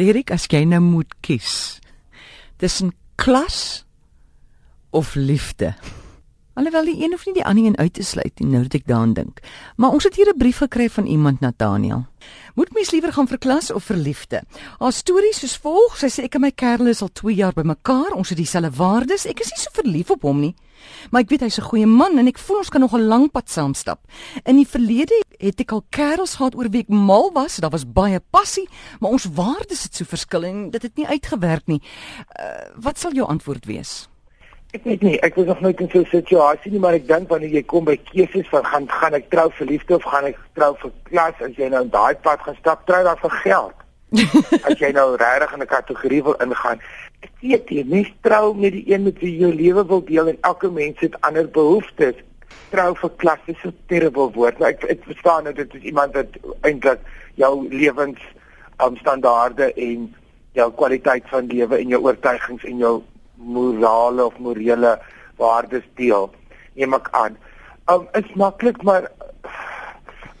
Derek, as jy nou moet kies tussen klas of liefde. Alhoewel die een of nie die ander een uit te sluit nie, nou dat ek daaraan dink. Maar ons het hier 'n brief gekry van iemand Nathaniel. Moet mens liewer gaan vir klas of vir liefde? Haar storie soos volg: Sy sê ek en my kerel is al 2 jaar bymekaar, ons het dieselfde waardes. Ek is nie so verlief op hom nie. Maar ek weet hy's 'n goeie man en ek voel ons kan nog 'n lang pad saam stap. In die verlede het ek al kerels gehad oor wie ek mal was, daar was baie passie, maar ons waardes het so verskil en dit het nie uitgewerk nie. Uh, wat sal jou antwoord wees? Ek weet nie, ek was nog nooit in so 'n situasie nie, maar ek dink wanneer jy kom by keuses van gaan gaan ek trou vir liefde of gaan ek trou vir klas, as jy nou daai pad gaan stap, trou dan vir geld. as jy nou regtig in 'n kategorie wil ingaan, ek weet jy, mens trou met die een met wie jy jou lewe wil deel en elke mens het ander behoeftes. Trou vir klas is so 'n terrible woord, maar ek ek verstaan nou dit is iemand wat eintlik jou lewens omstandaarde en jou kwaliteit van lewe en jou oortuigings en jou morale of morele waardes deel. Neem ek aan. Um is maklik maar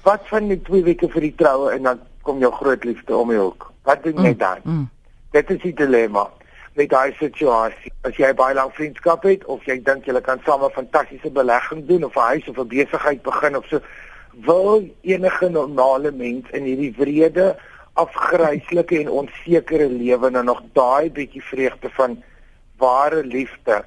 wat van die twee weke vir die troue en dan kom jou groot liefde om jou hoek. Wat doen jy mm, dan? Mm, mm. Dit is die dilemma met daai situasie. As jy baie lank vriendskap het of jy dink jy kan saam 'n fantastiese belegging doen of 'n huis of 'n besigheid begin of so wil enige normale mens in hierdie wrede afgryslike en onsekere lewe nou nog daai bietjie vreugde van ware liefde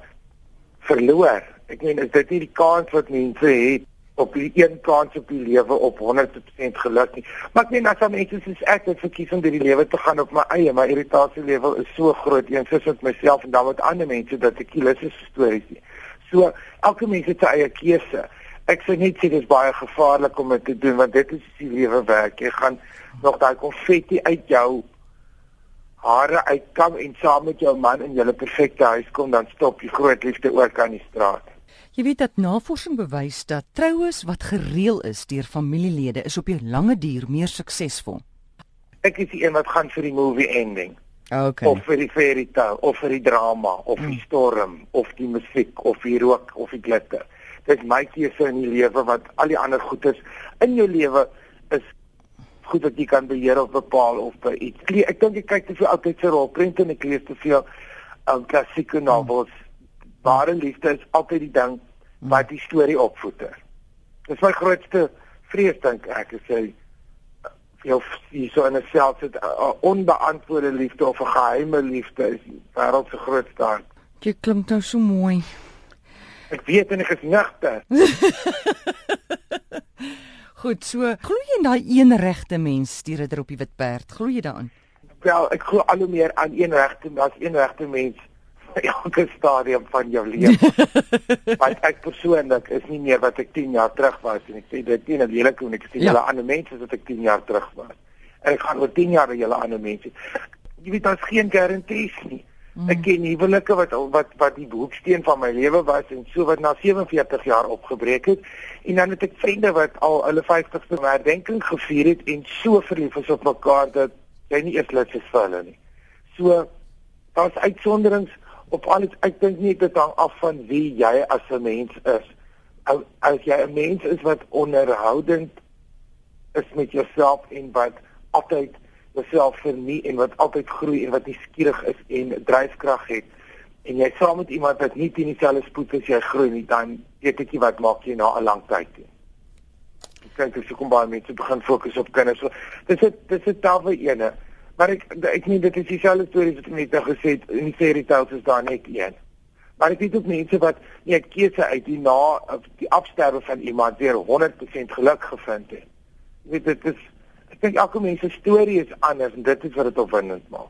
verloor. Ek meen is dit nie die kans wat mense het op die een kans op die lewe op 100% geluk nie. Maar ek meen as mense soos ek het verkies om deur die lewe te gaan op my eie, my irritasie level is so groot eens soos met myself en dan met ander mense dat ek lus is vir stories nie. So elke mens het sy eie keuse. Ek sê net dit is baie gevaarlik om dit te doen want dit is die lewe werk. Jy gaan nog daai konfetti uit jou hare uitkam en saam met jou man in julle perfekte huis kom dan stop jy groot liefde ook aan die straat. Jy weet dat navorsing bewys dat troues wat gereël is deur familielede is op die lange duur meer suksesvol. Ek is die een wat gaan vir die movie ending. Okay. Of vir die fairy tale of vir die drama of die hmm. storm of die musiek of die rook of die glitter. Dit is my keuse in die lewe wat al die ander goedes in jou lewe is goed wat jy kan beheer of bepaal of by iets. Ek dink ek kyk te veel altyd se rolprente en ek lees te veel um, klassieke novels. Hmm. Ware liefde is altyd die ding hmm. wat die storie opvoeder. Dis my grootste vrees dink ek is jy jy jy so 'n self het 'n onbeantwoorde liefde of 'n geheime liefde is wêreld se grootste ding. Jy klink nou so mooi. Ek weet en ek is nigter. Goed, so glo jy in daai een regte mens stuur dit op die wit perd? Glo jy daaraan? Wel, ek glo al hoe meer aan een regte mens, een regte mens vir elke stadium van jou lewe. Want ek persoonlik is nie meer wat ek 10 jaar terug was en ek sê dit nie net lelik hoe ek ja. julle ander mense wat ek 10 jaar terug was. En ek gaan oor 10 jaar julle ander mense. Jy weet daar's geen garanties nie. Mm. Ek ken huwelike wat wat wat die hoeksteen van my lewe was en so wat na 47 jaar opgebreek het en dan het ek vriende wat al hulle 50ste herdenking gevier het en so verlief is op mekaar dat jy nie eers lus is vir hulle nie. So daar's uitsonderings op alles. Ek dink nie dit hang af van wie jy as 'n mens is. As jy 'n mens is wat onderhoudend is met jouself en wat altyd jouself vernie en wat altyd groei en wat nie skieurig is en dryfkrag het en jy saam met iemand wat nie teen dieselfde spoed as jy groei nie dan weet ek nie wat maak jy na 'n lang tyd nie. Ek dink as jy kom baie mense begin fokus op kinders. So dis dit dis 'n tawwe ene. Maar ek ek nie dit is dieselfde stories wat ek net nou gesê het in die fairy tales is daar net een. Maar ek weet ook mense wat nie 'n keuse uit die na die afsterwe van iemand weer 100% geluk gevind het. Jy weet dit is Dink elke mens se storie is anders en dit is wat dit opwindend maak.